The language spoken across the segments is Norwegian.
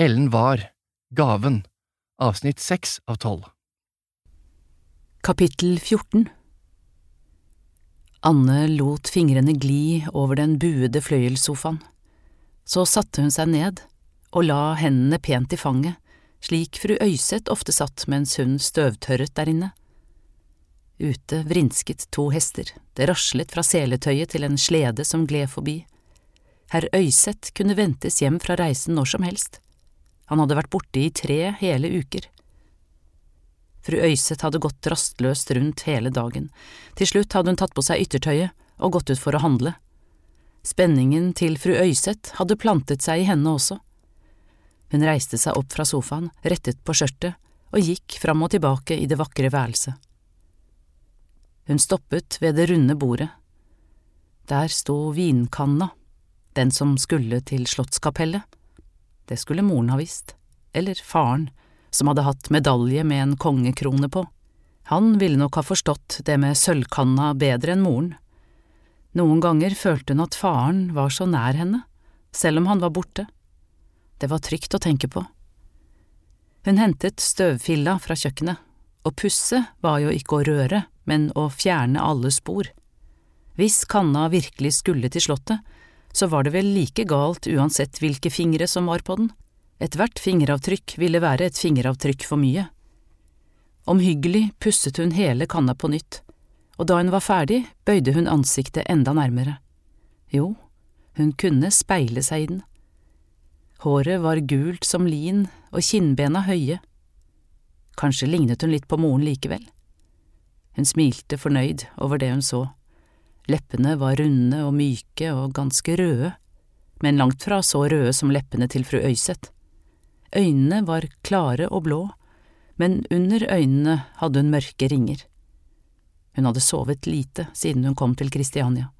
Ellen var Gaven, avsnitt seks av tolv. Kapittel 14 Anne lot fingrene gli over den buede fløyelssofaen. Så satte hun seg ned og la hendene pent i fanget, slik fru Øyseth ofte satt mens hun støvtørret der inne. Ute vrinsket to hester, det raslet fra seletøyet til en slede som gled forbi. Herr Øyseth kunne ventes hjem fra reisen når som helst. Han hadde vært borte i tre hele uker. Fru Øyseth hadde gått rastløst rundt hele dagen. Til slutt hadde hun tatt på seg yttertøyet og gått ut for å handle. Spenningen til fru Øyseth hadde plantet seg i henne også. Hun reiste seg opp fra sofaen, rettet på skjørtet og gikk fram og tilbake i det vakre værelset. Hun stoppet ved det runde bordet. Der sto vinkanna, den som skulle til Slottskapellet. Det skulle moren ha visst, eller faren, som hadde hatt medalje med en kongekrone på. Han ville nok ha forstått det med sølvkanna bedre enn moren. Noen ganger følte hun at faren var så nær henne, selv om han var borte. Det var trygt å tenke på. Hun hentet støvfilla fra kjøkkenet, og pusse var jo ikke å røre, men å fjerne alle spor. Hvis kanna virkelig skulle til slottet, så var det vel like galt uansett hvilke fingre som var på den. Ethvert fingeravtrykk ville være et fingeravtrykk for mye. Omhyggelig pusset hun hele kanna på nytt, og da hun var ferdig, bøyde hun ansiktet enda nærmere. Jo, hun kunne speile seg i den. Håret var gult som lin og kinnbena høye. Kanskje lignet hun litt på moren likevel. Hun smilte fornøyd over det hun så. Leppene var runde og myke og ganske røde, men langt fra så røde som leppene til fru Øyseth. Øynene var klare og blå, men under øynene hadde hun mørke ringer. Hun hadde sovet lite siden hun kom til Kristiania.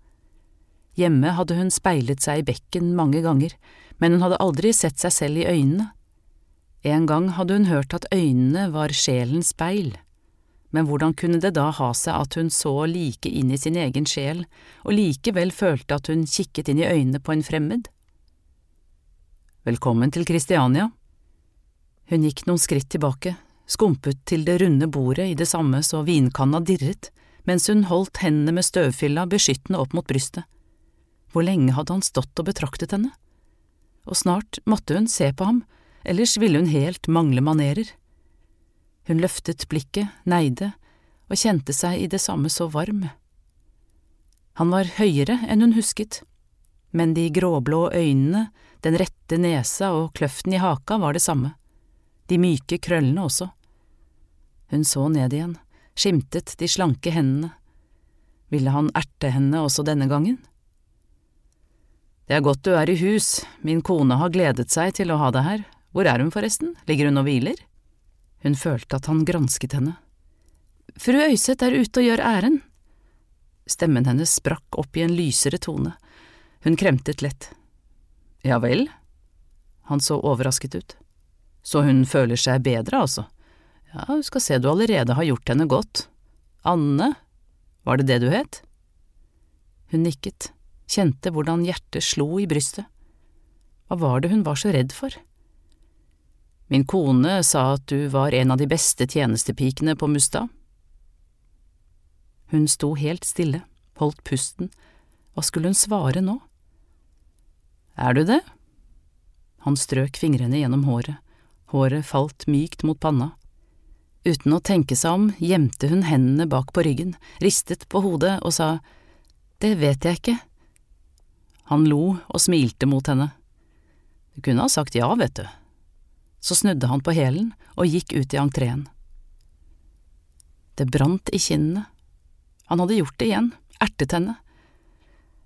Hjemme hadde hun speilet seg i bekken mange ganger, men hun hadde aldri sett seg selv i øynene. En gang hadde hun hørt at øynene var sjelens speil men hvordan kunne det da ha seg at hun så like inn i sin egen sjel og likevel følte at hun kikket inn i øynene på en fremmed? Velkommen til Kristiania. Hun gikk noen skritt tilbake, skumpet til det runde bordet i det samme så vinkanna dirret, mens hun holdt hendene med støvfylla beskyttende opp mot brystet. Hvor lenge hadde han stått og betraktet henne? Og snart måtte hun se på ham, ellers ville hun helt mangle manerer. Hun løftet blikket, neide, og kjente seg i det samme så varm. Han var høyere enn hun husket, men de gråblå øynene, den rette nesa og kløften i haka var det samme, de myke krøllene også. Hun så ned igjen, skimtet de slanke hendene. Ville han erte henne også denne gangen? Det er godt du er i hus, min kone har gledet seg til å ha deg her, hvor er hun forresten, ligger hun og hviler? Hun følte at han gransket henne. Fru Øyseth er ute og gjør ærend. Stemmen hennes sprakk opp i en lysere tone. Hun kremtet lett. Ja vel? Han så overrasket ut. Så hun føler seg bedre, altså? Ja, du skal se du allerede har gjort henne godt. Anne, var det det du het? Hun nikket, kjente hvordan hjertet slo i brystet. Hva var det hun var så redd for? Min kone sa at du var en av de beste tjenestepikene på Mustad. Hun sto helt stille, holdt pusten, hva skulle hun svare nå? Er du det? Han strøk fingrene gjennom håret, håret falt mykt mot panna. Uten å tenke seg om gjemte hun hendene bak på ryggen, ristet på hodet og sa Det vet jeg ikke. Han lo og smilte mot henne. Du kunne ha sagt ja, vet du, så snudde han på hælen og gikk ut i entreen. Det brant i kinnene. Han hadde gjort det igjen, ertet henne.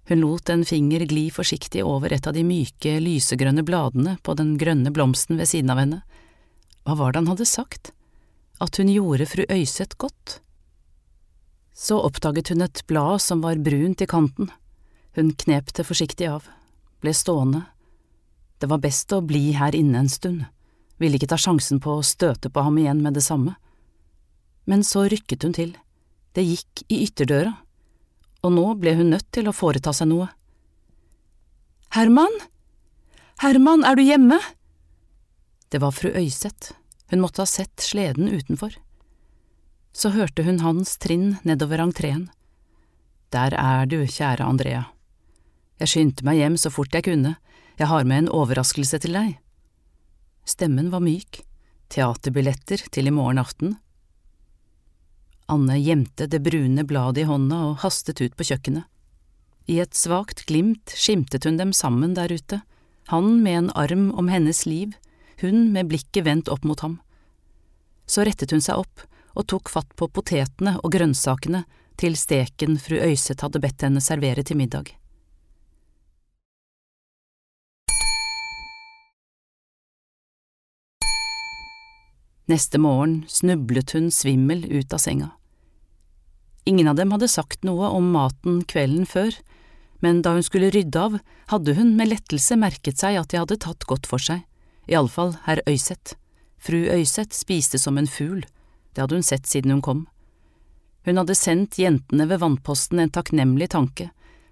Hun lot en finger gli forsiktig over et av de myke, lysegrønne bladene på den grønne blomsten ved siden av henne. Hva var det han hadde sagt? At hun gjorde fru Øyseth godt? Så oppdaget hun et blad som var brunt i kanten. Hun knep det forsiktig av, ble stående. Det var best å bli her inne en stund ville ikke ta sjansen på å støte på ham igjen med det samme. Men så rykket hun til, det gikk i ytterdøra, og nå ble hun nødt til å foreta seg noe. Herman? Herman, er du hjemme? Det var fru Øyseth, hun måtte ha sett sleden utenfor. Så hørte hun hans trinn nedover entreen. Der er du, kjære Andrea. Jeg skyndte meg hjem så fort jeg kunne, jeg har med en overraskelse til deg. Stemmen var myk, teaterbilletter til i morgen aften. Anne gjemte det brune bladet i hånda og hastet ut på kjøkkenet. I et svakt glimt skimtet hun dem sammen der ute, han med en arm om hennes liv, hun med blikket vendt opp mot ham. Så rettet hun seg opp og tok fatt på potetene og grønnsakene til steken fru Øyseth hadde bedt henne servere til middag. Neste morgen snublet hun svimmel ut av senga. Ingen av dem hadde sagt noe om maten kvelden før, men da hun skulle rydde av, hadde hun med lettelse merket seg at de hadde tatt godt for seg, iallfall herr Øyseth. Fru Øyseth spiste som en fugl, det hadde hun sett siden hun kom. Hun hadde sendt jentene ved vannposten en takknemlig tanke,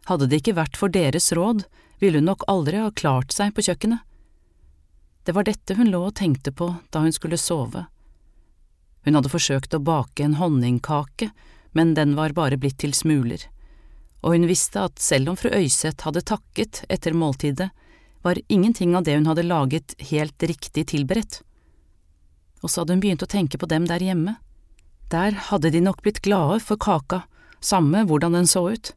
hadde det ikke vært for deres råd, ville hun nok aldri ha klart seg på kjøkkenet. Det var dette hun lå og tenkte på da hun skulle sove. Hun hadde forsøkt å bake en honningkake, men den var bare blitt til smuler, og hun visste at selv om fru Øyseth hadde takket etter måltidet, var ingenting av det hun hadde laget helt riktig tilberedt. Og så hadde hun begynt å tenke på dem der hjemme. Der hadde de nok blitt glade for kaka, samme hvordan den så ut.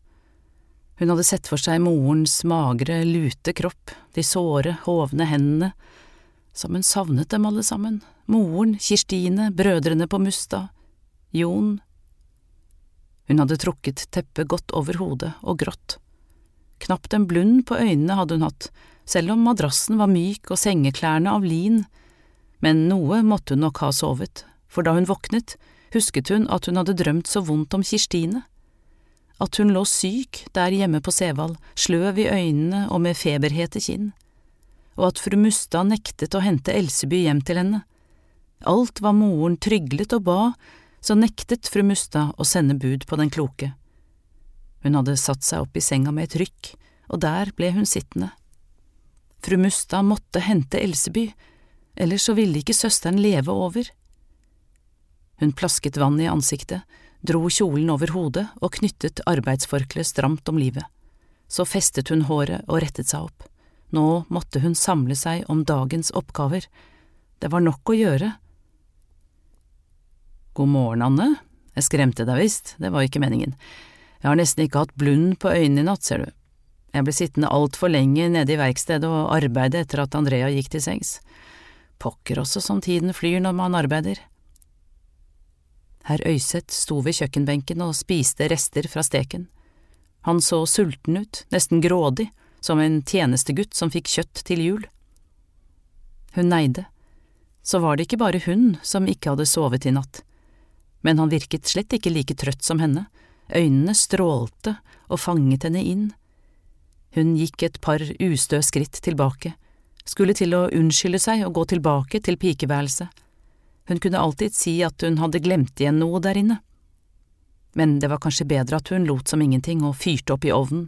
Hun hadde sett for seg morens magre, lute kropp, de såre, hovne hendene, som hun savnet dem alle sammen, moren, Kirstine, brødrene på Mustad, Jon, hun hadde trukket teppet godt over hodet og grått. Knapt en blund på øynene hadde hun hatt, selv om madrassen var myk og sengeklærne av lin, men noe måtte hun nok ha sovet, for da hun våknet, husket hun at hun hadde drømt så vondt om Kirstine. At hun lå syk der hjemme på Sevald, sløv i øynene og med feberhete kinn, og at fru Mustad nektet å hente Elseby hjem til henne. Alt hva moren tryglet og ba, så nektet fru Mustad å sende bud på den kloke. Hun hadde satt seg opp i senga med et rykk, og der ble hun sittende. Fru Mustad måtte hente Elseby, ellers så ville ikke søsteren leve over. Hun plasket vann i ansiktet, dro kjolen over hodet og knyttet arbeidsforkleet stramt om livet. Så festet hun håret og rettet seg opp. Nå måtte hun samle seg om dagens oppgaver. Det var nok å gjøre God morgen, Anne. Jeg skremte deg visst, det var ikke meningen. Jeg har nesten ikke hatt blund på øynene i natt, ser du. Jeg ble sittende altfor lenge nede i verkstedet og arbeide etter at Andrea gikk til sengs. Pokker også som tiden flyr når man arbeider. Herr Øyseth sto ved kjøkkenbenken og spiste rester fra steken. Han så sulten ut, nesten grådig, som en tjenestegutt som fikk kjøtt til jul. Hun neide. Så var det ikke bare hun som ikke hadde sovet i natt men han virket slett ikke like trøtt som henne, øynene strålte og fanget henne inn. Hun gikk et par ustø skritt tilbake, skulle til å unnskylde seg og gå tilbake til pikeværelset. Hun kunne alltid si at hun hadde glemt igjen noe der inne. Men det var kanskje bedre at hun lot som ingenting og fyrte opp i ovnen.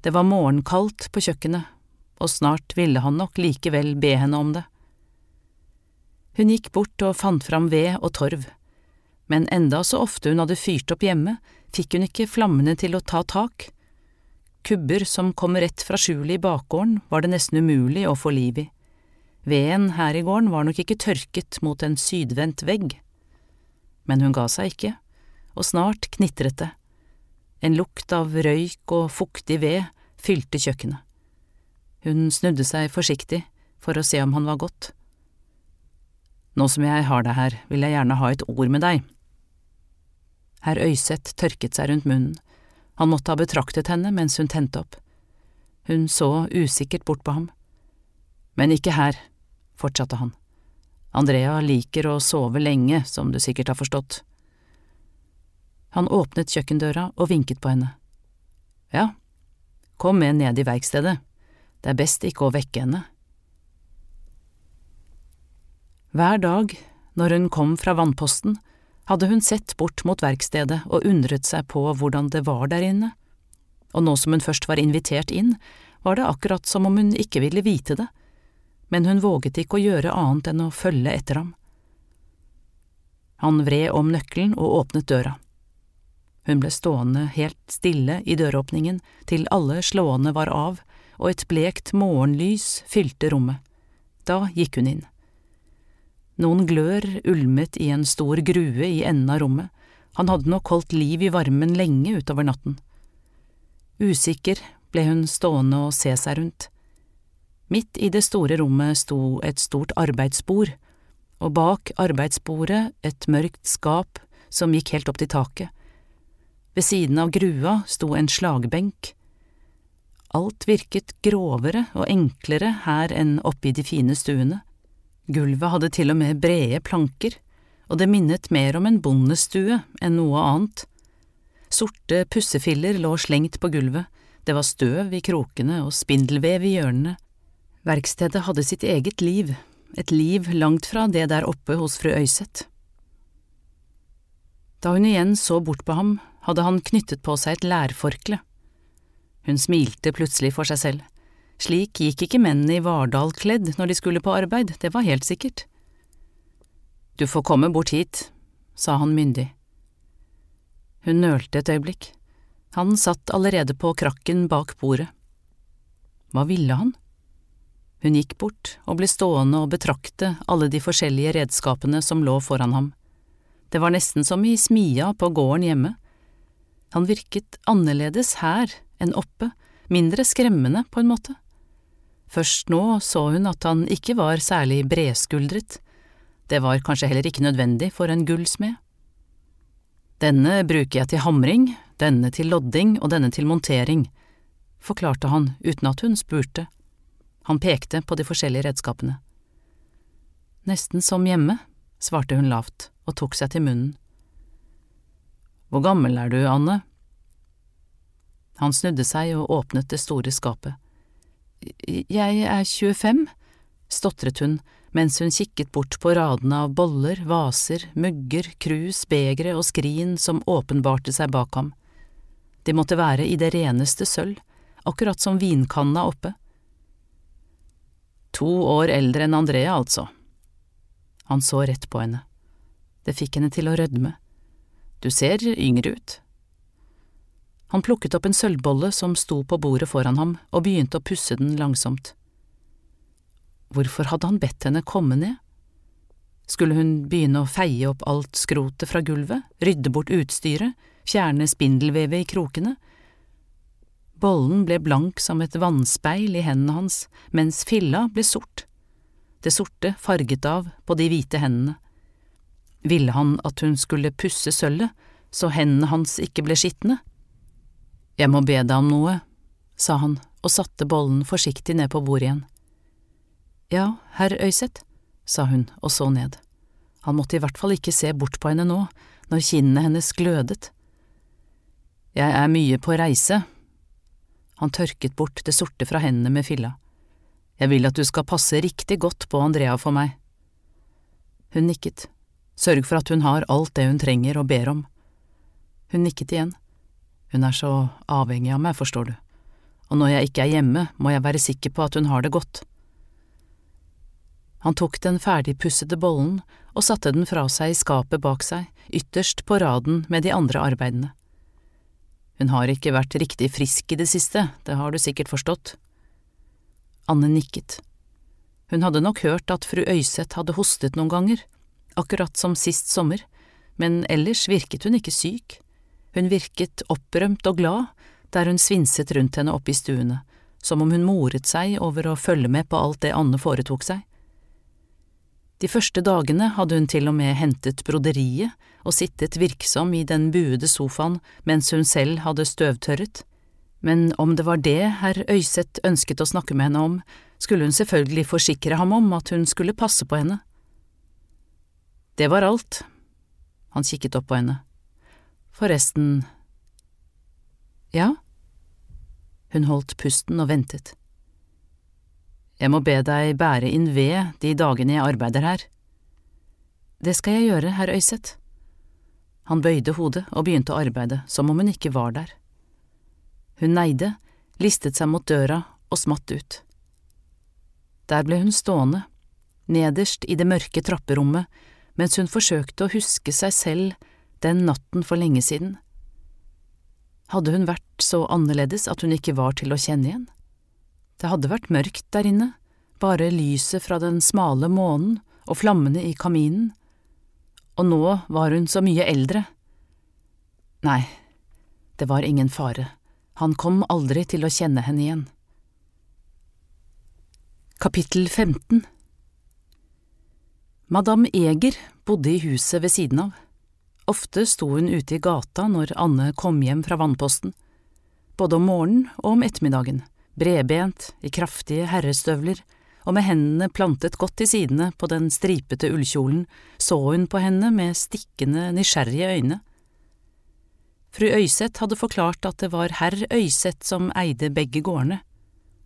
Det var morgenkaldt på kjøkkenet, og snart ville han nok likevel be henne om det. Hun gikk bort og fant fram ved og torv men enda så ofte hun hadde fyrt opp hjemme, fikk hun ikke flammene til å ta tak. Kubber som kom rett fra skjulet i bakgården var det nesten umulig å få liv i. Veden her i gården var nok ikke tørket mot en sydvendt vegg. Men hun ga seg ikke, og snart knitret det. En lukt av røyk og fuktig ved fylte kjøkkenet. Hun snudde seg forsiktig for å se om han var godt. Nå som jeg har deg her, vil jeg gjerne ha et ord med deg, Herr Øyseth tørket seg rundt munnen, han måtte ha betraktet henne mens hun tente opp. Hun så usikkert bort på ham. Men ikke her, fortsatte han. Andrea liker å sove lenge, som du sikkert har forstått. Han åpnet kjøkkendøra og vinket på henne. Ja, kom med ned i verkstedet, det er best ikke å vekke henne. Hver dag, når hun kom fra vannposten, hadde hun sett bort mot verkstedet og undret seg på hvordan det var der inne, og nå som hun først var invitert inn, var det akkurat som om hun ikke ville vite det, men hun våget ikke å gjøre annet enn å følge etter ham. Han vred om nøkkelen og åpnet døra. Hun ble stående helt stille i døråpningen til alle slående var av og et blekt morgenlys fylte rommet. Da gikk hun inn. Noen glør ulmet i en stor grue i enden av rommet, han hadde nok holdt liv i varmen lenge utover natten. Usikker ble hun stående og se seg rundt. Midt i det store rommet sto et stort arbeidsbord, og bak arbeidsbordet et mørkt skap som gikk helt opp til taket. Ved siden av grua sto en slagbenk. Alt virket grovere og enklere her enn oppe i de fine stuene. Gulvet hadde til og med brede planker, og det minnet mer om en bondestue enn noe annet. Sorte pussefiller lå slengt på gulvet, det var støv i krokene og spindelvev i hjørnene. Verkstedet hadde sitt eget liv, et liv langt fra det der oppe hos fru Øyseth. Da hun igjen så bort på ham, hadde han knyttet på seg et lærforkle. Hun smilte plutselig for seg selv. Slik gikk ikke mennene i Vardal kledd når de skulle på arbeid, det var helt sikkert. Du får komme bort hit, sa han myndig. Hun nølte et øyeblikk. Han satt allerede på krakken bak bordet. Hva ville han? Hun gikk bort og ble stående og betrakte alle de forskjellige redskapene som lå foran ham. Det var nesten som i smia på gården hjemme. Han virket annerledes her enn oppe, mindre skremmende på en måte. Først nå så hun at han ikke var særlig bredskuldret, det var kanskje heller ikke nødvendig for en gullsmed. Denne bruker jeg til hamring, denne til lodding og denne til montering, forklarte han uten at hun spurte. Han pekte på de forskjellige redskapene. Nesten som hjemme, svarte hun lavt og tok seg til munnen. Hvor gammel er du, Anne? Han snudde seg og åpnet det store skapet. Jeg er 25, stotret hun mens hun kikket bort på radene av boller, vaser, mugger, krus, begre og skrin som åpenbarte seg bak ham. De måtte være i det reneste sølv, akkurat som vinkanna oppe. To år eldre enn Andrea, altså. Han så rett på henne. Det fikk henne til å rødme. Du ser yngre ut. Han plukket opp en sølvbolle som sto på bordet foran ham, og begynte å pusse den langsomt. Hvorfor hadde han bedt henne komme ned? Skulle hun begynne å feie opp alt skrotet fra gulvet, rydde bort utstyret, fjerne spindelvevet i krokene, Bollen ble blank som et vannspeil i hendene hans, mens filla ble sort, det sorte farget av på de hvite hendene. Ville han at hun skulle pusse sølvet, så hendene hans ikke ble skitne? Jeg må be deg om noe, sa han og satte bollen forsiktig ned på bordet igjen. Ja, herr Øyseth, sa hun og så ned. Han måtte i hvert fall ikke se bort på henne nå, når kinnene hennes glødet. Jeg er mye på reise, han tørket bort det sorte fra hendene med filla. Jeg vil at du skal passe riktig godt på Andrea for meg. Hun nikket. Sørg for at hun har alt det hun trenger og ber om. Hun nikket igjen. Hun er så avhengig av meg, forstår du, og når jeg ikke er hjemme, må jeg være sikker på at hun har det godt. Han tok den ferdigpussede bollen og satte den fra seg i skapet bak seg, ytterst på raden med de andre arbeidene. Hun har ikke vært riktig frisk i det siste, det har du sikkert forstått. Anne nikket. Hun hadde nok hørt at fru Øyseth hadde hostet noen ganger, akkurat som sist sommer, men ellers virket hun ikke syk. Hun virket opprømt og glad der hun svinset rundt henne oppe i stuene, som om hun moret seg over å følge med på alt det Anne foretok seg. De første dagene hadde hun til og med hentet broderiet og sittet virksom i den buede sofaen mens hun selv hadde støvtørret, men om det var det herr Øyseth ønsket å snakke med henne om, skulle hun selvfølgelig forsikre ham om at hun skulle passe på henne. Det var alt. Han kikket opp på henne. Forresten… Ja? Hun holdt pusten og ventet. Jeg må be deg bære inn ved de dagene jeg arbeider her. Det skal jeg gjøre, herr Øyseth. Han bøyde hodet og begynte å arbeide som om hun ikke var der. Hun neide, listet seg mot døra og smatt ut. Der ble hun stående, nederst i det mørke trapperommet, mens hun forsøkte å huske seg selv den natten for lenge siden. Hadde hun vært så annerledes at hun ikke var til å kjenne igjen? Det hadde vært mørkt der inne, bare lyset fra den smale månen og flammene i kaminen, og nå var hun så mye eldre. Nei, det var ingen fare, han kom aldri til å kjenne henne igjen. Kapittel 15 Madame Eger bodde i huset ved siden av. Ofte sto hun ute i gata når Anne kom hjem fra vannposten, både om morgenen og om ettermiddagen, bredbent, i kraftige herrestøvler, og med hendene plantet godt til sidene på den stripete ullkjolen så hun på henne med stikkende, nysgjerrige øyne. Fru Øyseth hadde forklart at det var herr Øyseth som eide begge gårdene,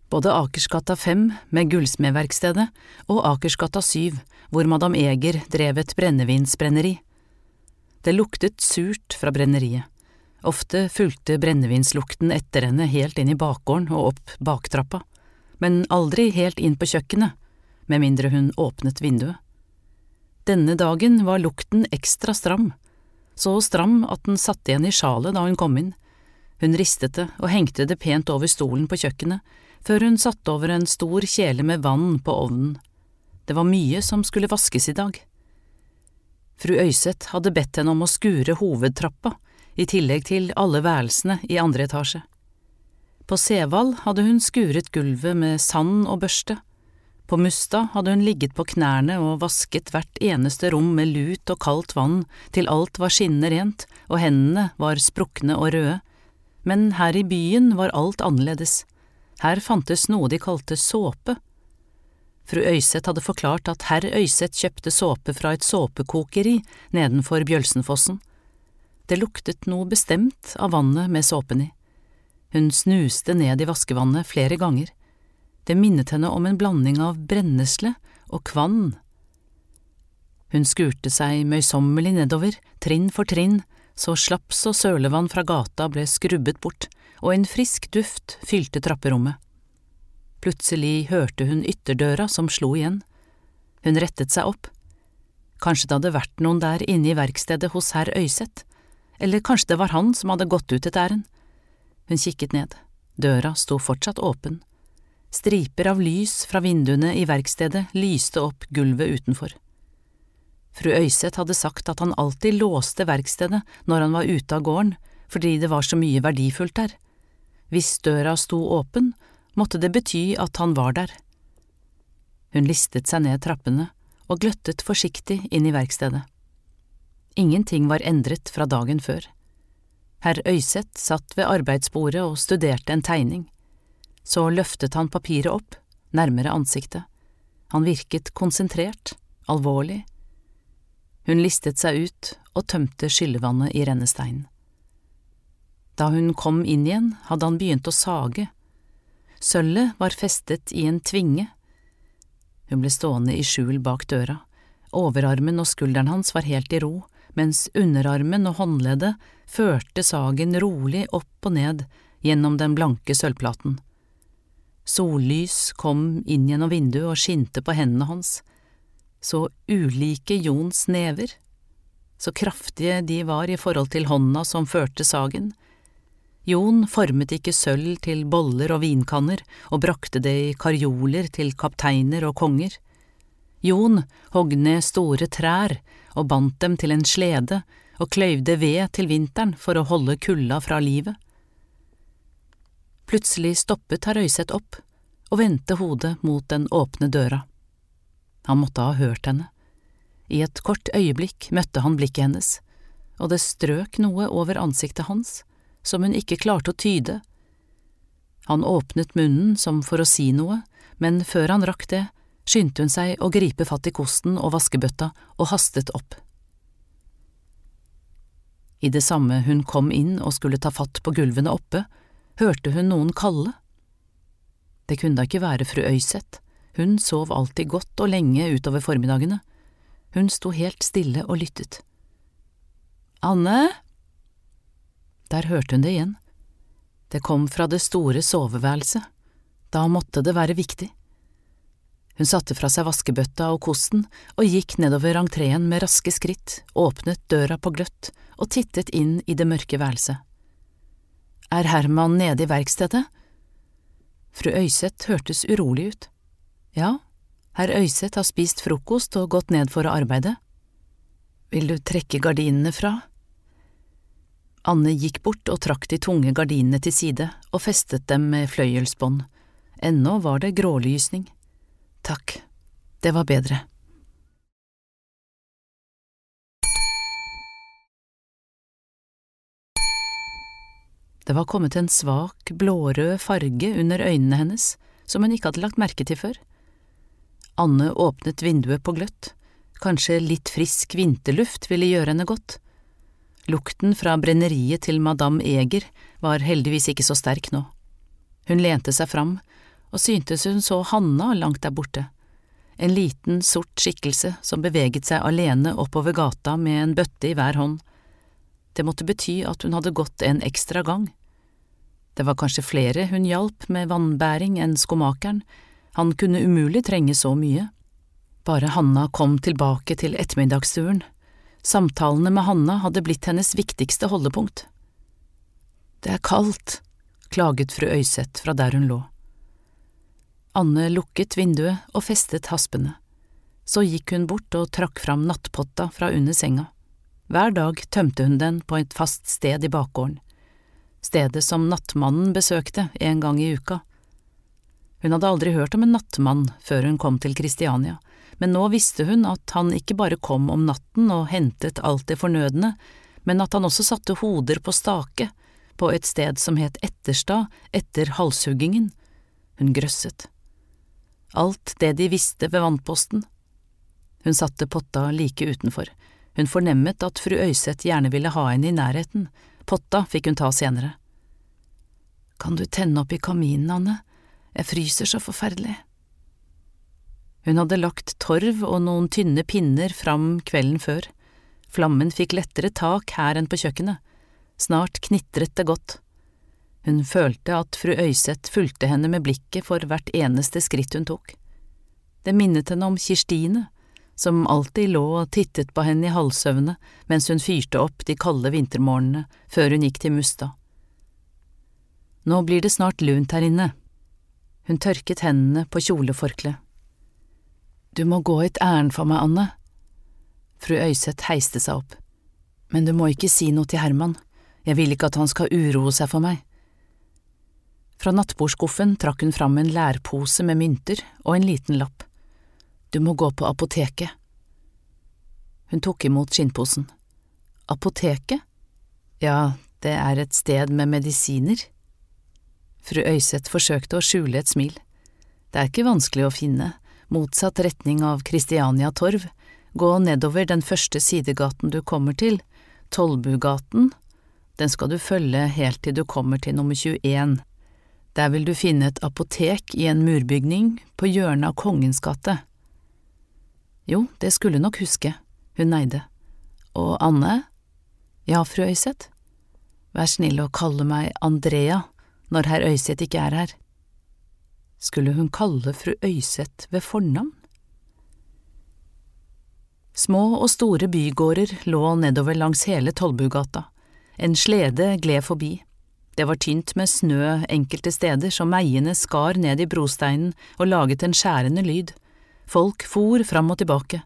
både Akersgata 5 med gullsmedverkstedet og Akersgata 7 hvor madam Eger drev et brennevinsbrenneri. Det luktet surt fra brenneriet. Ofte fulgte brennevinslukten etter henne helt inn i bakgården og opp baktrappa, men aldri helt inn på kjøkkenet, med mindre hun åpnet vinduet. Denne dagen var lukten ekstra stram, så stram at den satt igjen i sjalet da hun kom inn. Hun ristet det og hengte det pent over stolen på kjøkkenet, før hun satte over en stor kjele med vann på ovnen. Det var mye som skulle vaskes i dag. Fru Øyseth hadde bedt henne om å skure hovedtrappa, i tillegg til alle værelsene i andre etasje. På Sevald hadde hun skuret gulvet med sand og børste. På Mustad hadde hun ligget på knærne og vasket hvert eneste rom med lut og kaldt vann til alt var skinnende rent og hendene var sprukne og røde. Men her i byen var alt annerledes. Her fantes noe de kalte såpe, Fru Øyseth hadde forklart at herr Øyseth kjøpte såpe fra et såpekokeri nedenfor Bjølsenfossen. Det luktet noe bestemt av vannet med såpen i. Hun snuste ned i vaskevannet flere ganger. Det minnet henne om en blanding av brennesle og kvann. Hun skurte seg møysommelig nedover, trinn for trinn, så slaps og sølevann fra gata ble skrubbet bort, og en frisk duft fylte trapperommet. Plutselig hørte hun ytterdøra som slo igjen. Hun rettet seg opp. Kanskje det hadde vært noen der inne i verkstedet hos herr Øyseth, eller kanskje det var han som hadde gått ut et ærend. Hun kikket ned. Døra sto fortsatt åpen. Striper av lys fra vinduene i verkstedet lyste opp gulvet utenfor. Fru Øyseth hadde sagt at han alltid låste verkstedet når han var ute av gården, fordi det var så mye verdifullt der. Hvis døra sto åpen, måtte det bety at han var der. Hun listet seg ned trappene og gløttet forsiktig inn i verkstedet. Ingenting var endret fra dagen før. Herr Øyseth satt ved arbeidsbordet og studerte en tegning. Så løftet han papiret opp, nærmere ansiktet. Han virket konsentrert, alvorlig. Hun listet seg ut og tømte skyllevannet i rennesteinen. Da hun kom inn igjen, hadde han begynt å sage Sølvet var festet i en tvinge. Hun ble stående i skjul bak døra. Overarmen og skulderen hans var helt i ro, mens underarmen og håndleddet førte sagen rolig opp og ned gjennom den blanke sølvplaten. Sollys kom inn gjennom vinduet og skinte på hendene hans. Så ulike Jons never. Så kraftige de var i forhold til hånda som førte sagen, Jon formet ikke sølv til boller og vinkanner og brakte det i karjoler til kapteiner og konger. Jon hogg ned store trær og bandt dem til en slede og kløyvde ved til vinteren for å holde kulda fra livet. Plutselig stoppet herr Øyseth opp og vendte hodet mot den åpne døra. Han måtte ha hørt henne. I et kort øyeblikk møtte han blikket hennes, og det strøk noe over ansiktet hans som hun ikke klarte å tyde. Han åpnet munnen som for å si noe, men før han rakk det, skyndte hun seg å gripe fatt i kosten og vaskebøtta og hastet opp. I det samme hun kom inn og skulle ta fatt på gulvene oppe, hørte hun noen kalle. Det kunne da ikke være fru Øyseth, hun sov alltid godt og lenge utover formiddagene. Hun sto helt stille og lyttet. Anne? Der hørte hun det igjen. Det kom fra det store soveværelset. Da måtte det være viktig. Hun satte fra seg vaskebøtta og kosten og gikk nedover entreen med raske skritt, åpnet døra på gløtt og tittet inn i det mørke værelset. Er Herman nede i verkstedet? Fru Øyseth hørtes urolig ut. Ja, herr Øyseth har spist frokost og gått ned for å arbeide. Vil du trekke gardinene fra? Anne gikk bort og trakk de tunge gardinene til side og festet dem med fløyelsbånd. Ennå var det grålysning. Takk, det var bedre. Det var kommet en svak, blårød farge under øynene hennes som hun ikke hadde lagt merke til før. Anne åpnet vinduet på gløtt, kanskje litt frisk vinterluft ville gjøre henne godt. Lukten fra brenneriet til madame Eger var heldigvis ikke så sterk nå. Hun lente seg fram og syntes hun så Hanna langt der borte, en liten, sort skikkelse som beveget seg alene oppover gata med en bøtte i hver hånd. Det måtte bety at hun hadde gått en ekstra gang. Det var kanskje flere hun hjalp med vannbæring enn skomakeren, han kunne umulig trenge så mye. Bare Hanna kom tilbake til ettermiddagsturen. Samtalene med Hanna hadde blitt hennes viktigste holdepunkt. Det er kaldt, klaget fru Øyseth fra der hun lå. Anne lukket vinduet og festet haspene. Så gikk hun bort og trakk fram nattpotta fra under senga. Hver dag tømte hun den på et fast sted i bakgården, stedet som nattmannen besøkte en gang i uka. Hun hadde aldri hørt om en nattmann før hun kom til Kristiania, men nå visste hun at han ikke bare kom om natten og hentet alt det fornødne, men at han også satte hoder på stake, på et sted som het Etterstad etter halshuggingen. Hun grøsset alt det de visste ved vannposten. Hun satte potta like utenfor, hun fornemmet at fru Øyseth gjerne ville ha henne i nærheten, potta fikk hun ta senere. Kan du tenne opp i kaminen, Anne, jeg fryser så forferdelig. Hun hadde lagt torv og noen tynne pinner fram kvelden før, flammen fikk lettere tak her enn på kjøkkenet, snart knitret det godt. Hun følte at fru Øyseth fulgte henne med blikket for hvert eneste skritt hun tok. Det minnet henne om Kirstine, som alltid lå og tittet på henne i halvsøvne mens hun fyrte opp de kalde vintermorgenene før hun gikk til Mustad. Nå blir det snart lunt her inne. Hun tørket hendene på kjoleforkleet. Du må gå et ærend for meg, Anne. Fru Øyseth heiste seg opp. Men du må ikke si noe til Herman, jeg vil ikke at han skal uroe seg for meg. Fra nattbordskuffen trakk hun fram en lærpose med mynter og en liten lapp. Du må gå på apoteket. Hun tok imot skinnposen. Apoteket? Ja, det er et sted med medisiner. Fru Øyseth forsøkte å skjule et smil. Det er ikke vanskelig å finne, motsatt retning av Kristiania Torv, gå nedover den første sidegaten du kommer til, Tollbugaten, den skal du følge helt til du kommer til nummer 21. Der vil du finne et apotek i en murbygning på hjørnet av Kongens gate. Jo, det skulle nok huske, hun neide. Og Anne? Ja, fru Øyseth? Vær snill å kalle meg Andrea når herr Øyseth ikke er her. Skulle hun kalle fru Øyseth ved fornavn? Små og store bygårder lå nedover langs hele Tollbugata, en slede gled forbi. Det var tynt med snø enkelte steder som meiene skar ned i brosteinen og laget en skjærende lyd. Folk for fram og tilbake.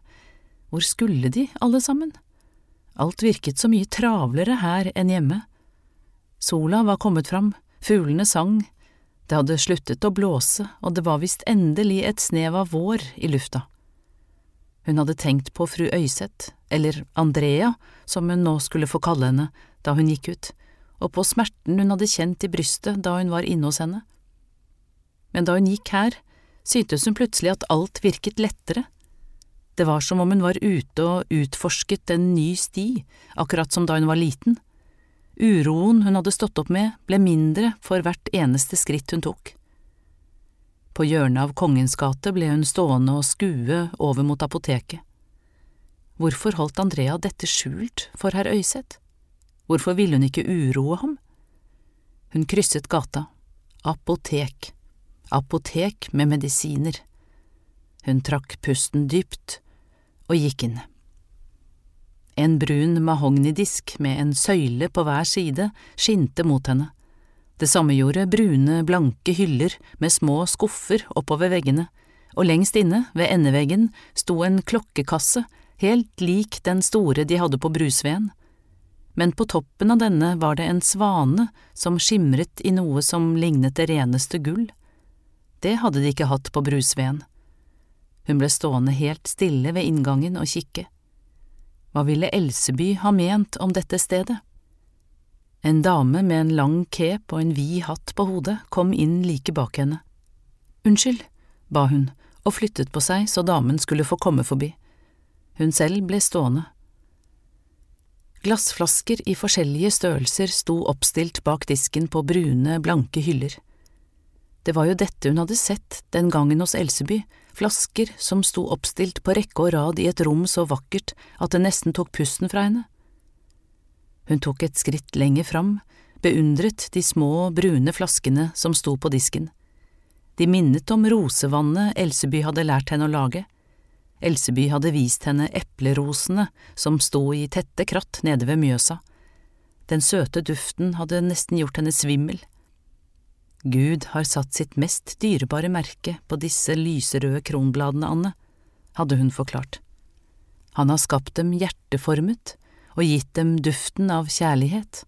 Hvor skulle de, alle sammen? Alt virket så mye travlere her enn hjemme. Sola var kommet fram, fuglene sang, det hadde sluttet å blåse, og det var visst endelig et snev av vår i lufta. Hun hadde tenkt på fru Øyseth, eller Andrea, som hun nå skulle få kalle henne, da hun gikk ut og på smerten hun hadde kjent i brystet da hun var inne hos henne. Men da hun gikk her, syntes hun plutselig at alt virket lettere. Det var som om hun var ute og utforsket en ny sti, akkurat som da hun var liten. Uroen hun hadde stått opp med, ble mindre for hvert eneste skritt hun tok. På hjørnet av Kongens gate ble hun stående og skue over mot apoteket. Hvorfor holdt Andrea dette skjult for herr Øyseth? Hvorfor ville hun ikke uroe ham? Hun krysset gata. Apotek. Apotek med medisiner. Hun trakk pusten dypt og gikk inn. En brun mahognidisk med en søyle på hver side skinte mot henne. Det samme gjorde brune, blanke hyller med små skuffer oppover veggene, og lengst inne, ved endeveggen, sto en klokkekasse, helt lik den store de hadde på brusveden. Men på toppen av denne var det en svane som skimret i noe som lignet det reneste gull. Det hadde de ikke hatt på brusveden. Hun ble stående helt stille ved inngangen og kikke. Hva ville Elseby ha ment om dette stedet? En dame med en lang cape og en vid hatt på hodet kom inn like bak henne. Unnskyld, ba hun og flyttet på seg så damen skulle få komme forbi. Hun selv ble stående. Glassflasker i forskjellige størrelser sto oppstilt bak disken på brune, blanke hyller. Det var jo dette hun hadde sett den gangen hos Elseby, flasker som sto oppstilt på rekke og rad i et rom så vakkert at det nesten tok pusten fra henne. Hun tok et skritt lenger fram, beundret de små, brune flaskene som sto på disken. De minnet om rosevannet Elseby hadde lært henne å lage. Elseby hadde vist henne eplerosene som sto i tette kratt nede ved Mjøsa. Den søte duften hadde nesten gjort henne svimmel. Gud har satt sitt mest dyrebare merke på disse lyserøde kronbladene, Anne, hadde hun forklart. Han har skapt dem hjerteformet og gitt dem duften av kjærlighet.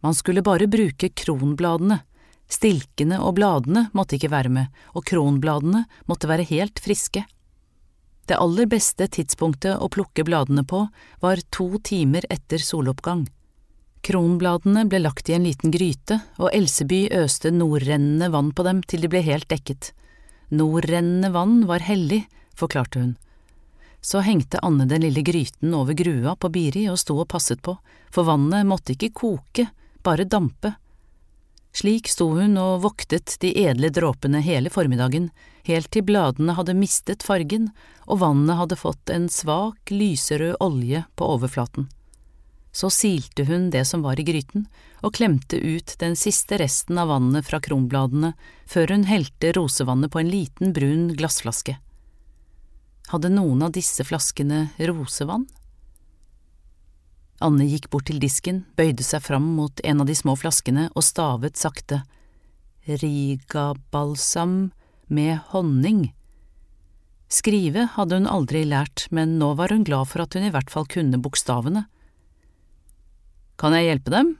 Man skulle bare bruke kronbladene, stilkene og bladene måtte ikke være med, og kronbladene måtte være helt friske. Det aller beste tidspunktet å plukke bladene på var to timer etter soloppgang. Kronbladene ble lagt i en liten gryte, og Elseby øste nordrennende vann på dem til de ble helt dekket. Nordrennende vann var hellig, forklarte hun. Så hengte Anne den lille gryten over grua på Biri og sto og passet på, for vannet måtte ikke koke, bare dampe. Slik sto hun og voktet de edle dråpene hele formiddagen, helt til bladene hadde mistet fargen og vannet hadde fått en svak, lyserød olje på overflaten. Så silte hun det som var i gryten, og klemte ut den siste resten av vannet fra kronbladene før hun helte rosevannet på en liten, brun glassflaske. Hadde noen av disse flaskene rosevann? Anne gikk bort til disken, bøyde seg fram mot en av de små flaskene og stavet sakte Riga-balsam med honning. Skrive hadde hun aldri lært, men nå var hun glad for at hun i hvert fall kunne bokstavene. Kan jeg hjelpe dem?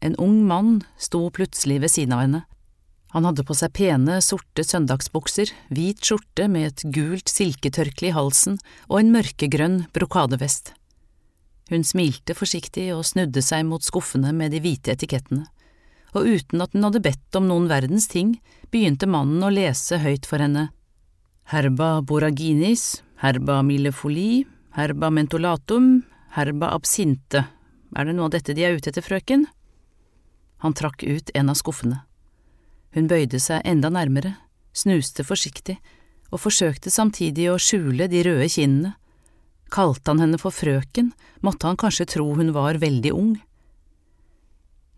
En ung mann sto plutselig ved siden av henne. Han hadde på seg pene, sorte søndagsbukser, hvit skjorte med et gult silketørkle i halsen og en mørkegrønn brokadevest. Hun smilte forsiktig og snudde seg mot skuffene med de hvite etikettene, og uten at hun hadde bedt om noen verdens ting, begynte mannen å lese høyt for henne. Herba boraginis, herba millefoli, herba mentolatum, herba absinte, er det noe av dette de er ute etter, frøken? Han trakk ut en av skuffene. Hun bøyde seg enda nærmere, snuste forsiktig og forsøkte samtidig å skjule de røde kinnene. Kalte han henne for frøken, måtte han kanskje tro hun var veldig ung.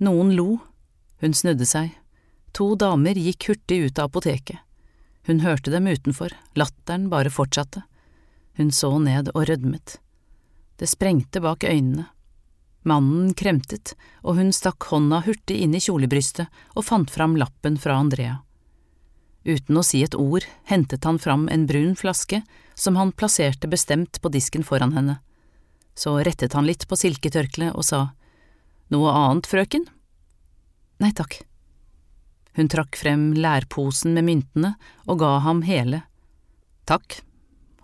Noen lo, hun snudde seg, to damer gikk hurtig ut av apoteket. Hun hørte dem utenfor, latteren bare fortsatte. Hun så ned og rødmet. Det sprengte bak øynene. Mannen kremtet, og hun stakk hånda hurtig inn i kjolebrystet og fant fram lappen fra Andrea. Uten å si et ord hentet han fram en brun flaske som han plasserte bestemt på disken foran henne. Så rettet han litt på silketørkleet og sa, Noe annet, frøken? Nei takk. Hun trakk frem lærposen med myntene og ga ham hele. Takk.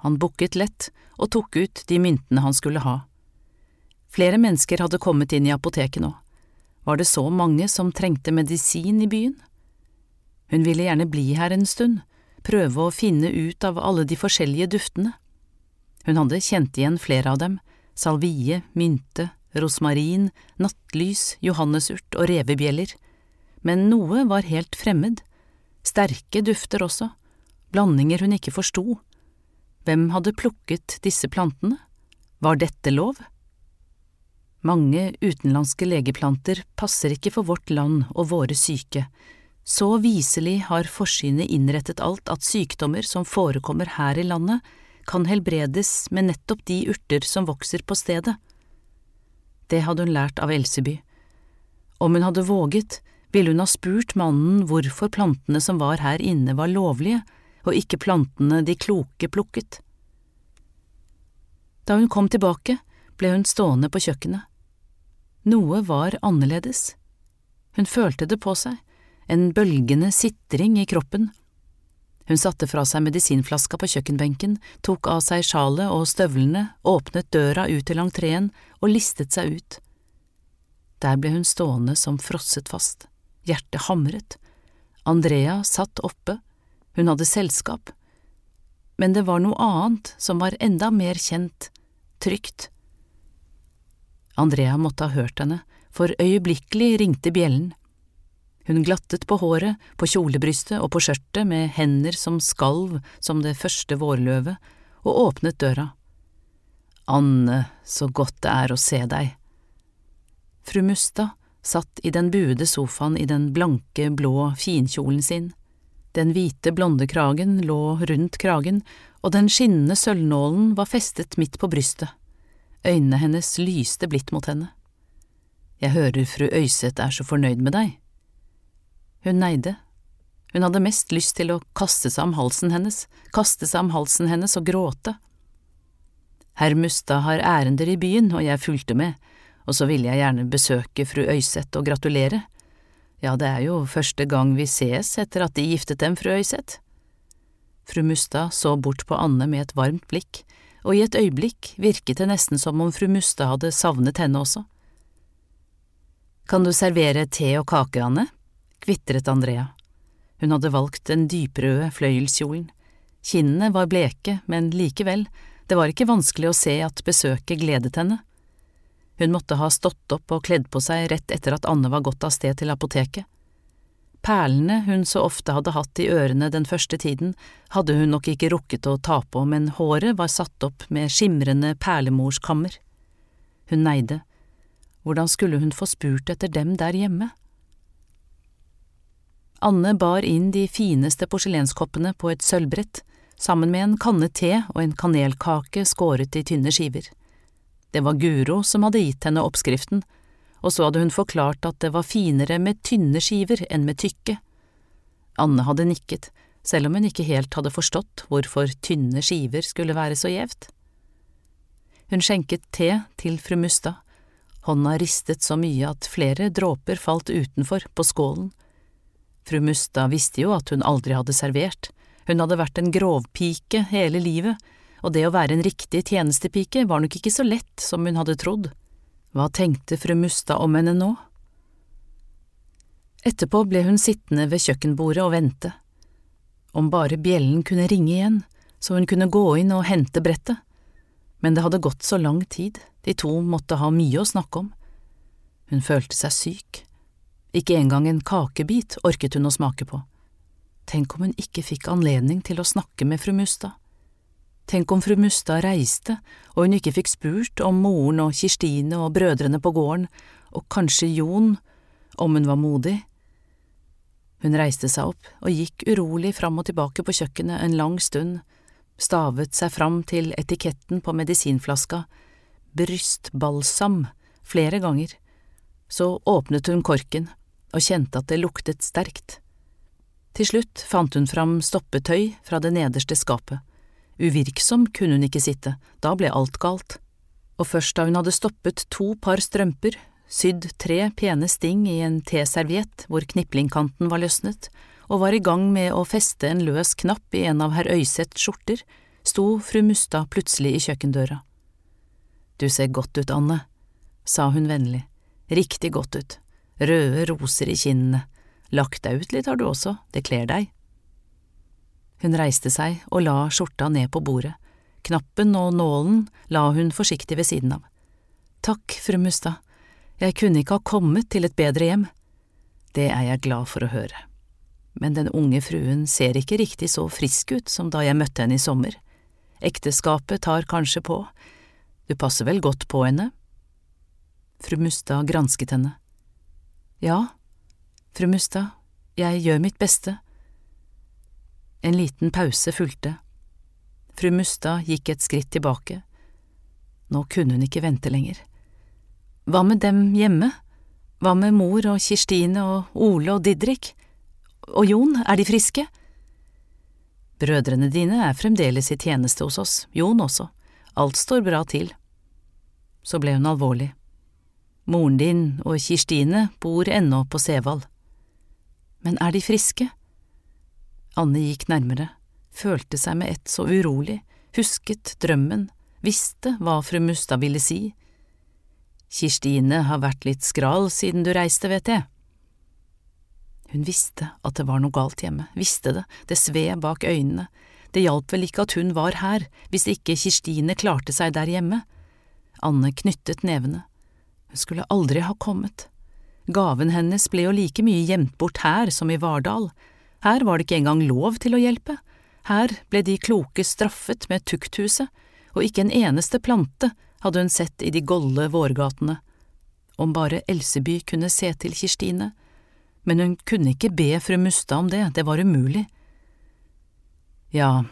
Han bukket lett og tok ut de myntene han skulle ha. Flere mennesker hadde kommet inn i apoteket nå. Var det så mange som trengte medisin i byen? Hun ville gjerne bli her en stund, prøve å finne ut av alle de forskjellige duftene. Hun hadde kjent igjen flere av dem, salvie, mynte, rosmarin, nattlys, johannesurt og revebjeller, men noe var helt fremmed, sterke dufter også, blandinger hun ikke forsto. Hvem hadde plukket disse plantene? Var dette lov? Mange utenlandske legeplanter passer ikke for vårt land og våre syke, Så viselig har forsynet innrettet alt at sykdommer som forekommer her i landet, kan helbredes med nettopp de urter som vokser på stedet. Det hadde hun lært av Elseby. Om hun hadde våget, ville hun ha spurt mannen hvorfor plantene som var her inne var lovlige, og ikke plantene de kloke plukket. Da hun kom tilbake, ble hun stående på kjøkkenet. Noe var annerledes. Hun følte det på seg, en bølgende sitring i kroppen. Hun satte fra seg medisinflaska på kjøkkenbenken, tok av seg sjalet og støvlene, åpnet døra ut til entreen og listet seg ut. Der ble hun stående som frosset fast, hjertet hamret. Andrea satt oppe, hun hadde selskap. Men det var noe annet som var enda mer kjent, trygt. Andrea måtte ha hørt henne, for øyeblikkelig ringte bjellen. Hun glattet på håret, på kjolebrystet og på skjørtet med hender som skalv som det første vårløvet, og åpnet døra. Anne, så godt det er å se deg. Fru Mustad satt i den buede sofaen i den blanke, blå finkjolen sin. Den hvite, blonde kragen lå rundt kragen, og den skinnende sølvnålen var festet midt på brystet. Øynene hennes lyste blidt mot henne. Jeg hører fru Øyseth er så fornøyd med deg. Hun neide. Hun hadde mest lyst til å kaste seg om halsen hennes, kaste seg om halsen hennes og gråte. Herr Mustad har ærender i byen, og jeg fulgte med, og så ville jeg gjerne besøke fru Øyseth og gratulere. Ja, det er jo første gang vi ses etter at de giftet dem, fru Øyseth. Fru Mustad så bort på Anne med et varmt blikk, og i et øyeblikk virket det nesten som om fru Muste hadde savnet henne også. Kan du servere te og kake, Anne? kvitret Andrea. Hun hadde valgt den dyprøde fløyelskjolen. Kinnene var bleke, men likevel, det var ikke vanskelig å se at besøket gledet henne. Hun måtte ha stått opp og kledd på seg rett etter at Anne var gått av sted til apoteket. Perlene hun så ofte hadde hatt i ørene den første tiden, hadde hun nok ikke rukket å ta på, men håret var satt opp med skimrende perlemorskammer. Hun neide. Hvordan skulle hun få spurt etter dem der hjemme? Anne bar inn de fineste porselenskoppene på et sølvbrett, sammen med en kanne te og en kanelkake skåret i tynne skiver. Det var Guro som hadde gitt henne oppskriften, og så hadde hun forklart at det var finere med tynne skiver enn med tykke. Anne hadde nikket, selv om hun ikke helt hadde forstått hvorfor tynne skiver skulle være så gjevt. Hun skjenket te til fru Mustad. Hånda ristet så mye at flere dråper falt utenfor, på skålen. Fru Mustad visste jo at hun aldri hadde servert, hun hadde vært en grovpike hele livet, og det å være en riktig tjenestepike var nok ikke så lett som hun hadde trodd. Hva tenkte fru Mustad om henne nå? Etterpå ble hun sittende ved kjøkkenbordet og vente. Om bare bjellen kunne ringe igjen, så hun kunne gå inn og hente brettet. Men det hadde gått så lang tid, de to måtte ha mye å snakke om. Hun følte seg syk, ikke engang en kakebit orket hun å smake på. Tenk om hun ikke fikk anledning til å snakke med fru Mustad. Tenk om fru Mustad reiste og hun ikke fikk spurt om moren og Kirstine og brødrene på gården, og kanskje Jon, om hun var modig. Hun reiste seg opp og gikk urolig fram og tilbake på kjøkkenet en lang stund, stavet seg fram til etiketten på medisinflaska, brystbalsam, flere ganger. Så åpnet hun korken og kjente at det luktet sterkt. Til slutt fant hun fram stoppetøy fra det nederste skapet. Uvirksom kunne hun ikke sitte, da ble alt galt. Og først da hun hadde stoppet to par strømper, sydd tre pene sting i en teserviett hvor kniplingkanten var løsnet, og var i gang med å feste en løs knapp i en av herr Øyseths skjorter, sto fru Mustad plutselig i kjøkkendøra. Du ser godt ut, Anne, sa hun vennlig, riktig godt ut røde roser i kinnene, lagt deg ut litt har du også, det kler deg. Hun reiste seg og la skjorta ned på bordet, knappen og nålen la hun forsiktig ved siden av. Takk, fru Mustad, jeg kunne ikke ha kommet til et bedre hjem. Det er jeg glad for å høre. Men den unge fruen ser ikke riktig så frisk ut som da jeg møtte henne i sommer. Ekteskapet tar kanskje på, du passer vel godt på henne? Fru Mustad gransket henne. Ja, fru Mustad, jeg gjør mitt beste. En liten pause fulgte. Fru Mustad gikk et skritt tilbake. Nå kunne hun ikke vente lenger. Hva med dem hjemme? Hva med mor og Kirstine og Ole og Didrik? Og Jon, er de friske? Brødrene dine er fremdeles i tjeneste hos oss, Jon også, alt står bra til. Så ble hun alvorlig. Moren din og Kirstine bor ennå på Sevald. Men er de friske? Anne gikk nærmere, følte seg med ett så urolig, husket drømmen, visste hva fru Mustad ville si. Kirstine har vært litt skral siden du reiste, vet jeg. Hun visste at det var noe galt hjemme, visste det, det sved bak øynene, det hjalp vel ikke at hun var her, hvis ikke Kirstine klarte seg der hjemme. Anne knyttet nevene. Hun skulle aldri ha kommet. Gaven hennes ble jo like mye gjemt bort her som i Vardal. Her var det ikke engang lov til å hjelpe. Her ble de kloke straffet med tukthuset, og ikke en eneste plante hadde hun sett i de golde vårgatene. Om bare Elseby kunne se til Kirstine men hun kunne ikke be fru Mustad om det, det var umulig. Ja,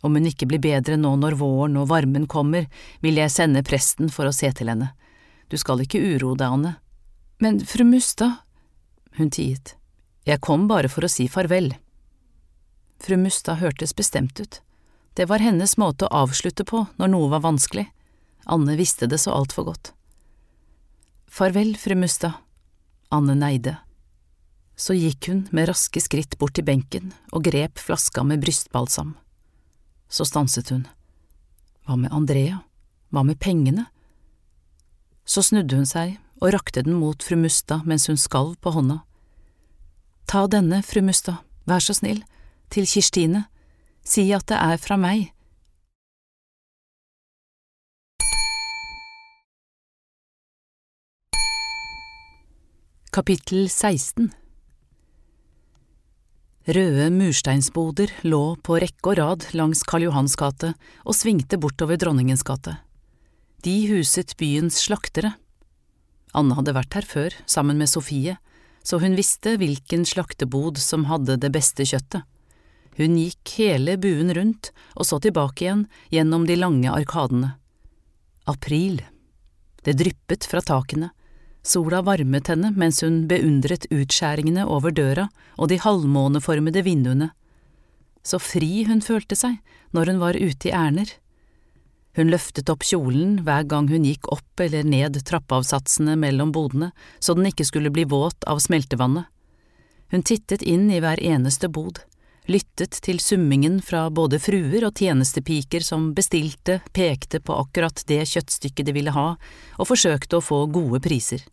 om hun ikke blir bedre nå når våren og varmen kommer, vil jeg sende presten for å se til henne. Du skal ikke uroe deg, Anne. Men fru Mustad… Hun tiet. Jeg kom bare for å si farvel. Fru Mustad hørtes bestemt ut. Det var hennes måte å avslutte på når noe var vanskelig. Anne visste det så altfor godt. Farvel, fru Mustad. Anne neide. Så gikk hun med raske skritt bort til benken og grep flaska med brystbalsam. Så stanset hun. Hva med Andrea? Hva med pengene? Så snudde hun seg og rakte den mot fru Mustad mens hun skalv på hånda. Ta denne, fru Mustad, vær så snill, til Kirstine, si at det er fra meg. Kapittel 16 Røde mursteinsboder lå på rekke og rad langs Karl Johans gate og svingte bortover Dronningens gate. De huset byens slaktere. Anne hadde vært her før, sammen med Sofie, så hun visste hvilken slaktebod som hadde det beste kjøttet. Hun gikk hele buen rundt og så tilbake igjen gjennom de lange arkadene. April. Det dryppet fra takene, Sola varmet henne mens hun beundret utskjæringene over døra og de halvmåneformede vinduene. Så fri hun følte seg når hun var ute i ærender. Hun løftet opp kjolen hver gang hun gikk opp eller ned trappeavsatsene mellom bodene så den ikke skulle bli våt av smeltevannet. Hun tittet inn i hver eneste bod, lyttet til summingen fra både fruer og tjenestepiker som bestilte, pekte på akkurat det kjøttstykket de ville ha, og forsøkte å få gode priser.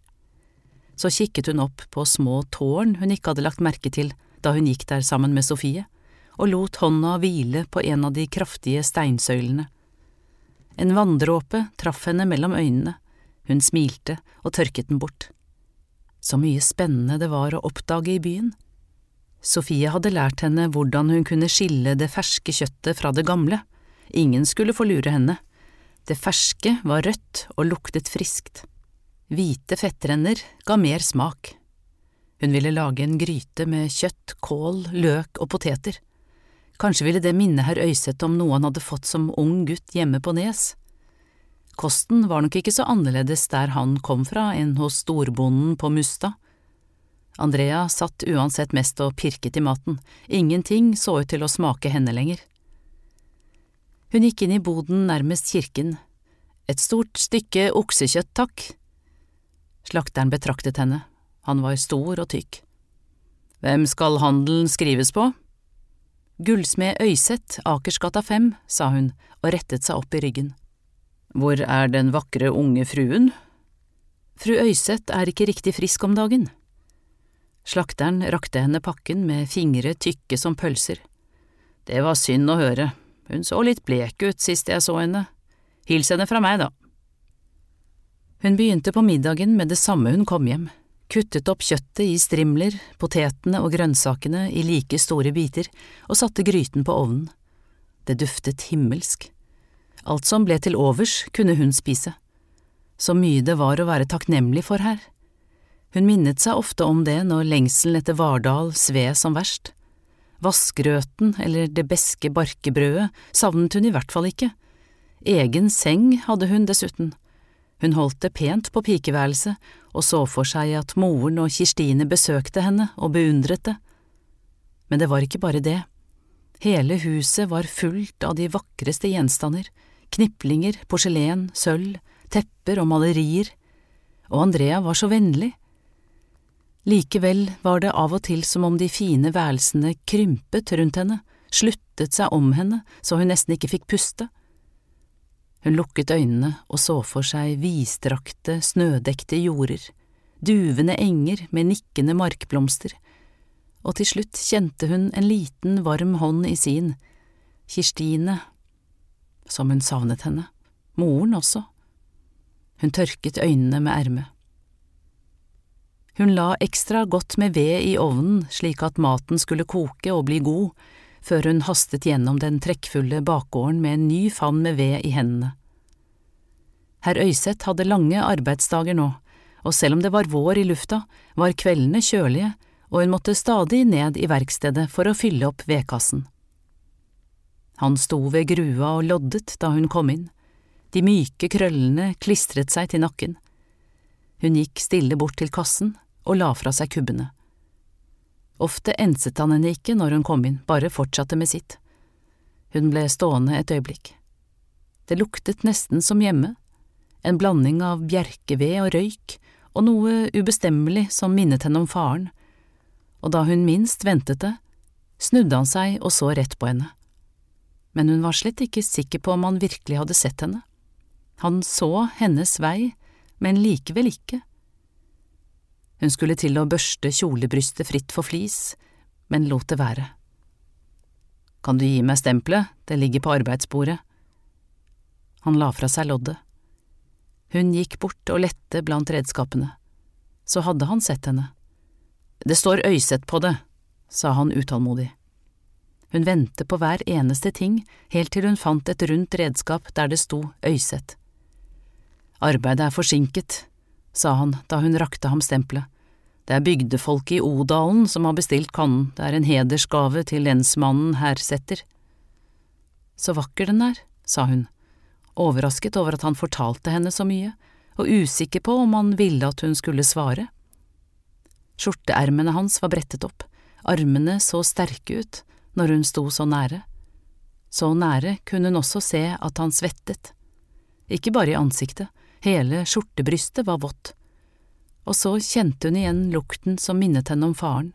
Så kikket hun opp på små tårn hun ikke hadde lagt merke til da hun gikk der sammen med Sofie, og lot hånda hvile på en av de kraftige steinsøylene. En vanndråpe traff henne mellom øynene, hun smilte og tørket den bort. Så mye spennende det var å oppdage i byen. Sofie hadde lært henne hvordan hun kunne skille det ferske kjøttet fra det gamle, ingen skulle få lure henne. Det ferske var rødt og luktet friskt. Hvite fettrenner ga mer smak. Hun ville lage en gryte med kjøtt, kål, løk og poteter. Kanskje ville det minne herr Øyseth om noe han hadde fått som ung gutt hjemme på Nes. Kosten var nok ikke så annerledes der han kom fra enn hos storbonden på Mustad. Andrea satt uansett mest og pirket i maten, ingenting så ut til å smake henne lenger. Hun gikk inn i boden nærmest kirken. Et stort stykke oksekjøtt, takk. Slakteren betraktet henne, han var stor og tykk. Hvem skal handelen skrives på? Gullsmed Øyseth, Akersgata 5, sa hun og rettet seg opp i ryggen. Hvor er den vakre unge fruen? Fru Øyseth er ikke riktig frisk om dagen. Slakteren rakte henne pakken med fingre tykke som pølser. Det var synd å høre, hun så litt blek ut sist jeg så henne. Hils henne fra meg, da. Hun begynte på middagen med det samme hun kom hjem, kuttet opp kjøttet i strimler, potetene og grønnsakene i like store biter og satte gryten på ovnen. Det duftet himmelsk. Alt som ble til overs, kunne hun spise. Så mye det var å være takknemlig for her. Hun minnet seg ofte om det når lengselen etter Vardal sved som verst. Vassgrøten eller det beske barkebrødet savnet hun i hvert fall ikke. Egen seng hadde hun dessuten. Hun holdt det pent på pikeværelset og så for seg at moren og Kirstine besøkte henne og beundret det. Men det var ikke bare det. Hele huset var fullt av de vakreste gjenstander, kniplinger, porselen, sølv, tepper og malerier, og Andrea var så vennlig. Likevel var det av og til som om de fine værelsene krympet rundt henne, sluttet seg om henne så hun nesten ikke fikk puste. Hun lukket øynene og så for seg vidstrakte, snødekte jorder, duvende enger med nikkende markblomster, og til slutt kjente hun en liten, varm hånd i sin, Kirstine, som hun savnet henne, moren også. Hun tørket øynene med ermet. Hun la ekstra godt med ved i ovnen slik at maten skulle koke og bli god, før hun hastet gjennom den trekkfulle bakgården med en ny fann med ved i hendene. Herr Øyseth hadde lange arbeidsdager nå, og selv om det var vår i lufta, var kveldene kjølige, og hun måtte stadig ned i verkstedet for å fylle opp vedkassen. Han sto ved grua og loddet da hun kom inn, de myke krøllene klistret seg til nakken. Hun gikk stille bort til kassen og la fra seg kubbene. Ofte enset han henne ikke når hun kom inn, bare fortsatte med sitt. Hun ble stående et øyeblikk. Det luktet nesten som hjemme, en blanding av bjerkeved og røyk og noe ubestemmelig som minnet henne om faren, og da hun minst ventet det, snudde han seg og så rett på henne. Men hun var slett ikke sikker på om han virkelig hadde sett henne. Han så hennes vei, men likevel ikke. Hun skulle til å børste kjolebrystet fritt for flis, men lot det være. Kan du gi meg stempelet, det ligger på arbeidsbordet. Han la fra seg loddet. Hun gikk bort og lette blant redskapene. Så hadde han sett henne. Det står Øyseth på det, sa han utålmodig. Hun vendte på hver eneste ting helt til hun fant et rundt redskap der det sto Øyseth. Arbeidet er forsinket, sa han da hun rakte ham stempelet. Det er bygdefolket i Odalen som har bestilt kannen, det er en hedersgave til lensmannen Hersetter. Så vakker den er, sa hun, overrasket over at han fortalte henne så mye, og usikker på om han ville at hun skulle svare. Skjorteermene hans var brettet opp, armene så sterke ut når hun sto så nære. Så nære kunne hun også se at han svettet. Ikke bare i ansiktet, hele skjortebrystet var vått. Og så kjente hun igjen lukten som minnet henne om faren,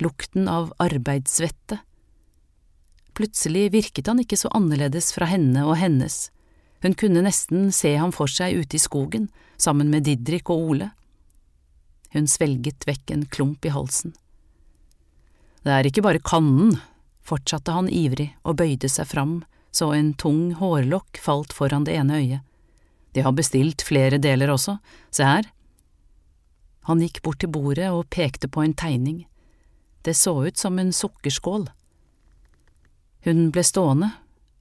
lukten av arbeidssvette. Plutselig virket han ikke så annerledes fra henne og hennes, hun kunne nesten se ham for seg ute i skogen, sammen med Didrik og Ole. Hun svelget vekk en klump i halsen. Det er ikke bare kannen, fortsatte han ivrig og bøyde seg fram så en tung hårlokk falt foran det ene øyet. De har bestilt flere deler også, se her. Han gikk bort til bordet og pekte på en tegning. Det så ut som en sukkerskål. Hun ble stående,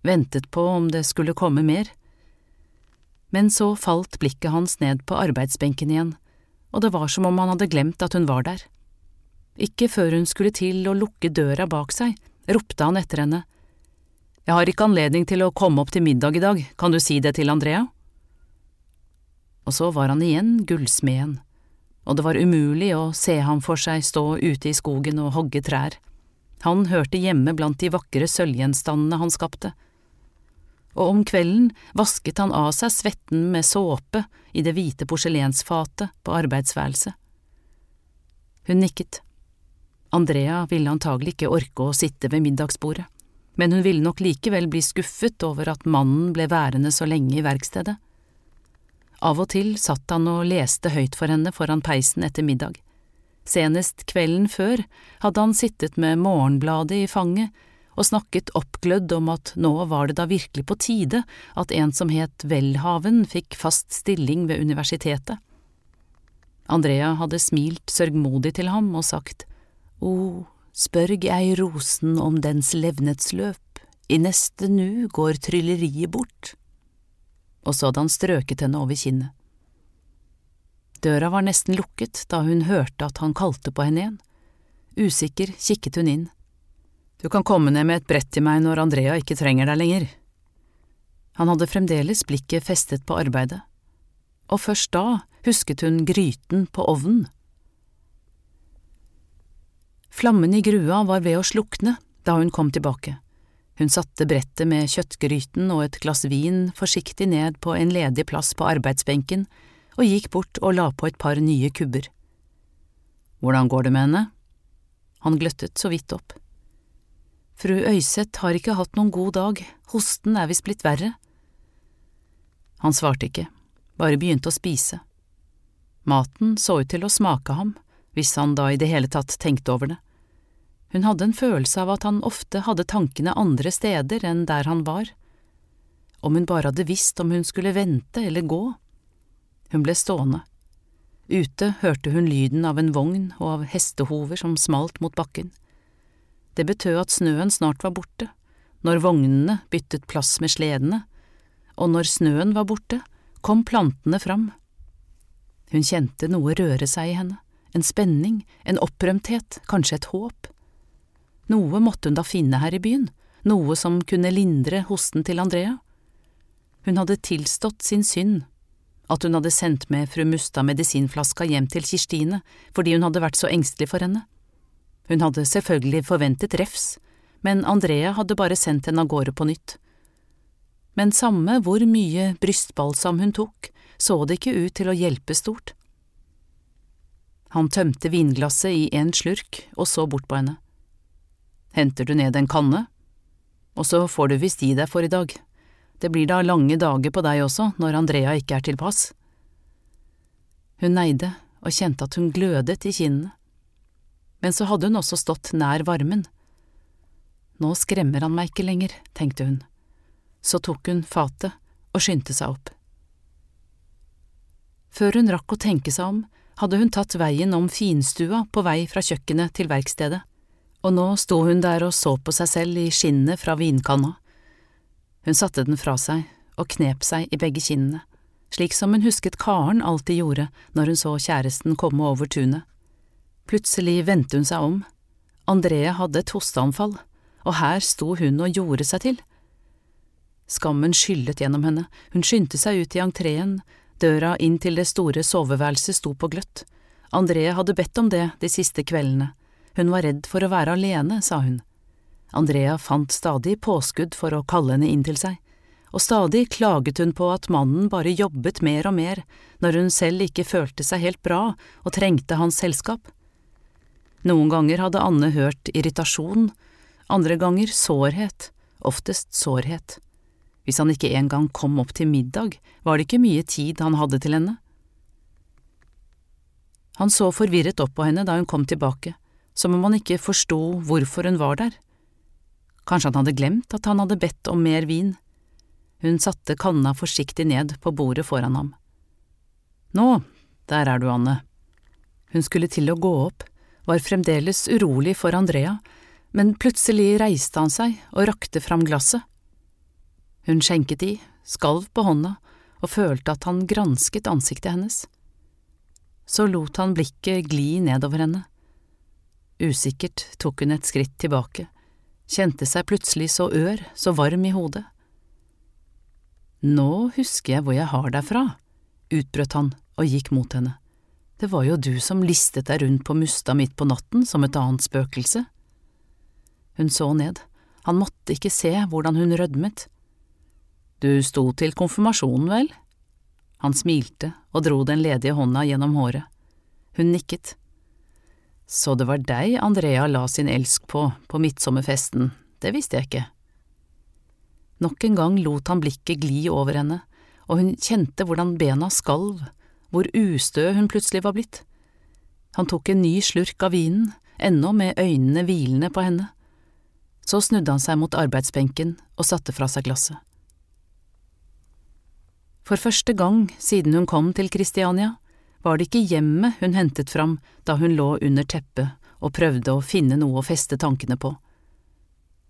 ventet på om det skulle komme mer. Men så falt blikket hans ned på arbeidsbenken igjen, og det var som om han hadde glemt at hun var der. Ikke før hun skulle til å lukke døra bak seg, ropte han etter henne. Jeg har ikke anledning til å komme opp til middag i dag, kan du si det til Andrea? Og så var han igjen gullsmeden, og det var umulig å se ham for seg stå ute i skogen og hogge trær. Han hørte hjemme blant de vakre sølvgjenstandene han skapte. Og om kvelden vasket han av seg svetten med såpe i det hvite porselensfatet på arbeidsværelset. Hun nikket. Andrea ville antagelig ikke orke å sitte ved middagsbordet, men hun ville nok likevel bli skuffet over at mannen ble værende så lenge i verkstedet. Av og til satt han og leste høyt for henne foran peisen etter middag. Senest kvelden før hadde han sittet med Morgenbladet i fanget og snakket oppglødd om at nå var det da virkelig på tide at en som het Welhaven fikk fast stilling ved universitetet. Andrea hadde smilt sørgmodig til ham og sagt, O, spørg ei rosen om dens levnetsløp, i neste nu går trylleriet bort og så hadde han strøket henne over kinnet. Døra var nesten lukket da hun hørte at han kalte på henne igjen. Usikker kikket hun inn. Du kan komme ned med et brett til meg når Andrea ikke trenger deg lenger. Han hadde fremdeles blikket festet på arbeidet, og først da husket hun gryten på ovnen. Flammen i grua var ved å slukne da hun kom tilbake. Hun satte brettet med kjøttgryten og et glass vin forsiktig ned på en ledig plass på arbeidsbenken og gikk bort og la på et par nye kubber. Hvordan går det med henne? Han gløttet så vidt opp. Fru Øyseth har ikke hatt noen god dag, hosten er visst blitt verre. Han svarte ikke, bare begynte å spise. Maten så ut til å smake ham, hvis han da i det hele tatt tenkte over det. Hun hadde en følelse av at han ofte hadde tankene andre steder enn der han var. Om hun bare hadde visst om hun skulle vente eller gå. Hun ble stående. Ute hørte hun lyden av en vogn og av hestehover som smalt mot bakken. Det betød at snøen snart var borte, når vognene byttet plass med sledene, og når snøen var borte, kom plantene fram. Hun kjente noe røre seg i henne, en spenning, en opprømthet, kanskje et håp. Noe måtte hun da finne her i byen, noe som kunne lindre hosten til Andrea. Hun hadde tilstått sin synd, at hun hadde sendt med fru Mustad medisinflaska hjem til Kirstine fordi hun hadde vært så engstelig for henne. Hun hadde selvfølgelig forventet refs, men Andrea hadde bare sendt henne av gårde på nytt. Men samme hvor mye brystbalsam hun tok, så det ikke ut til å hjelpe stort. Han tømte vinglasset i en slurk og så bort på henne. Henter du ned en kanne? Og så får du visst gi deg for i dag. Det blir da lange dager på deg også når Andrea ikke er til pass. Hun neide og kjente at hun glødet i kinnene. Men så hadde hun også stått nær varmen. Nå skremmer han meg ikke lenger, tenkte hun. Så tok hun fatet og skyndte seg opp. Før hun rakk å tenke seg om, hadde hun tatt veien om finstua på vei fra kjøkkenet til verkstedet, og nå sto hun der og så på seg selv i skinnet fra vinkanna. Hun satte den fra seg og knep seg i begge kinnene, slik som hun husket Karen alltid gjorde når hun så kjæresten komme over tunet. Plutselig vendte hun seg om. Andrea hadde et hosteanfall, og her sto hun og gjorde seg til. Skammen skyllet gjennom henne, hun skyndte seg ut i entreen, døra inn til det store soveværelset sto på gløtt. Andrea hadde bedt om det de siste kveldene, hun var redd for å være alene, sa hun. Andrea fant stadig påskudd for å kalle henne inn til seg, og stadig klaget hun på at mannen bare jobbet mer og mer når hun selv ikke følte seg helt bra og trengte hans selskap. Noen ganger hadde Anne hørt irritasjon, andre ganger sårhet, oftest sårhet. Hvis han ikke engang kom opp til middag, var det ikke mye tid han hadde til henne. Han så forvirret opp på henne da hun kom tilbake, som om han ikke forsto hvorfor hun var der. Kanskje han hadde glemt at han hadde bedt om mer vin. Hun satte kanna forsiktig ned på bordet foran ham. Nå, der er du, Anne. Hun skulle til å gå opp, var fremdeles urolig for Andrea, men plutselig reiste han seg og rakte fram glasset. Hun skjenket i, skalv på hånda og følte at han gransket ansiktet hennes. Så lot han blikket gli nedover henne. Usikkert tok hun et skritt tilbake, kjente seg plutselig så ør, så varm i hodet. Nå husker jeg hvor jeg har deg fra, utbrøt han og gikk mot henne. Det var jo du som listet deg rundt på Musta midt på natten som et annet spøkelse. Hun så ned, han måtte ikke se hvordan hun rødmet. Du sto til konfirmasjonen, vel? Han smilte og dro den ledige hånda gjennom håret. Hun nikket. Så det var deg Andrea la sin elsk på på midtsommerfesten, det visste jeg ikke. Nok en gang lot han blikket gli over henne, og hun kjente hvordan bena skalv, hvor ustø hun plutselig var blitt. Han tok en ny slurk av vinen, ennå med øynene hvilende på henne. Så snudde han seg mot arbeidsbenken og satte fra seg glasset. For første gang siden hun kom til Kristiania, var det ikke hjemmet hun hentet fram da hun lå under teppet og prøvde å finne noe å feste tankene på.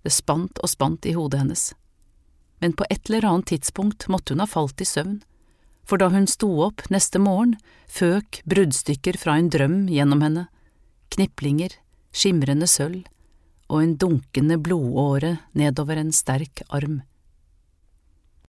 Det spant og spant i hodet hennes, men på et eller annet tidspunkt måtte hun ha falt i søvn, for da hun sto opp neste morgen, føk bruddstykker fra en drøm gjennom henne, kniplinger, skimrende sølv og en dunkende blodåre nedover en sterk arm.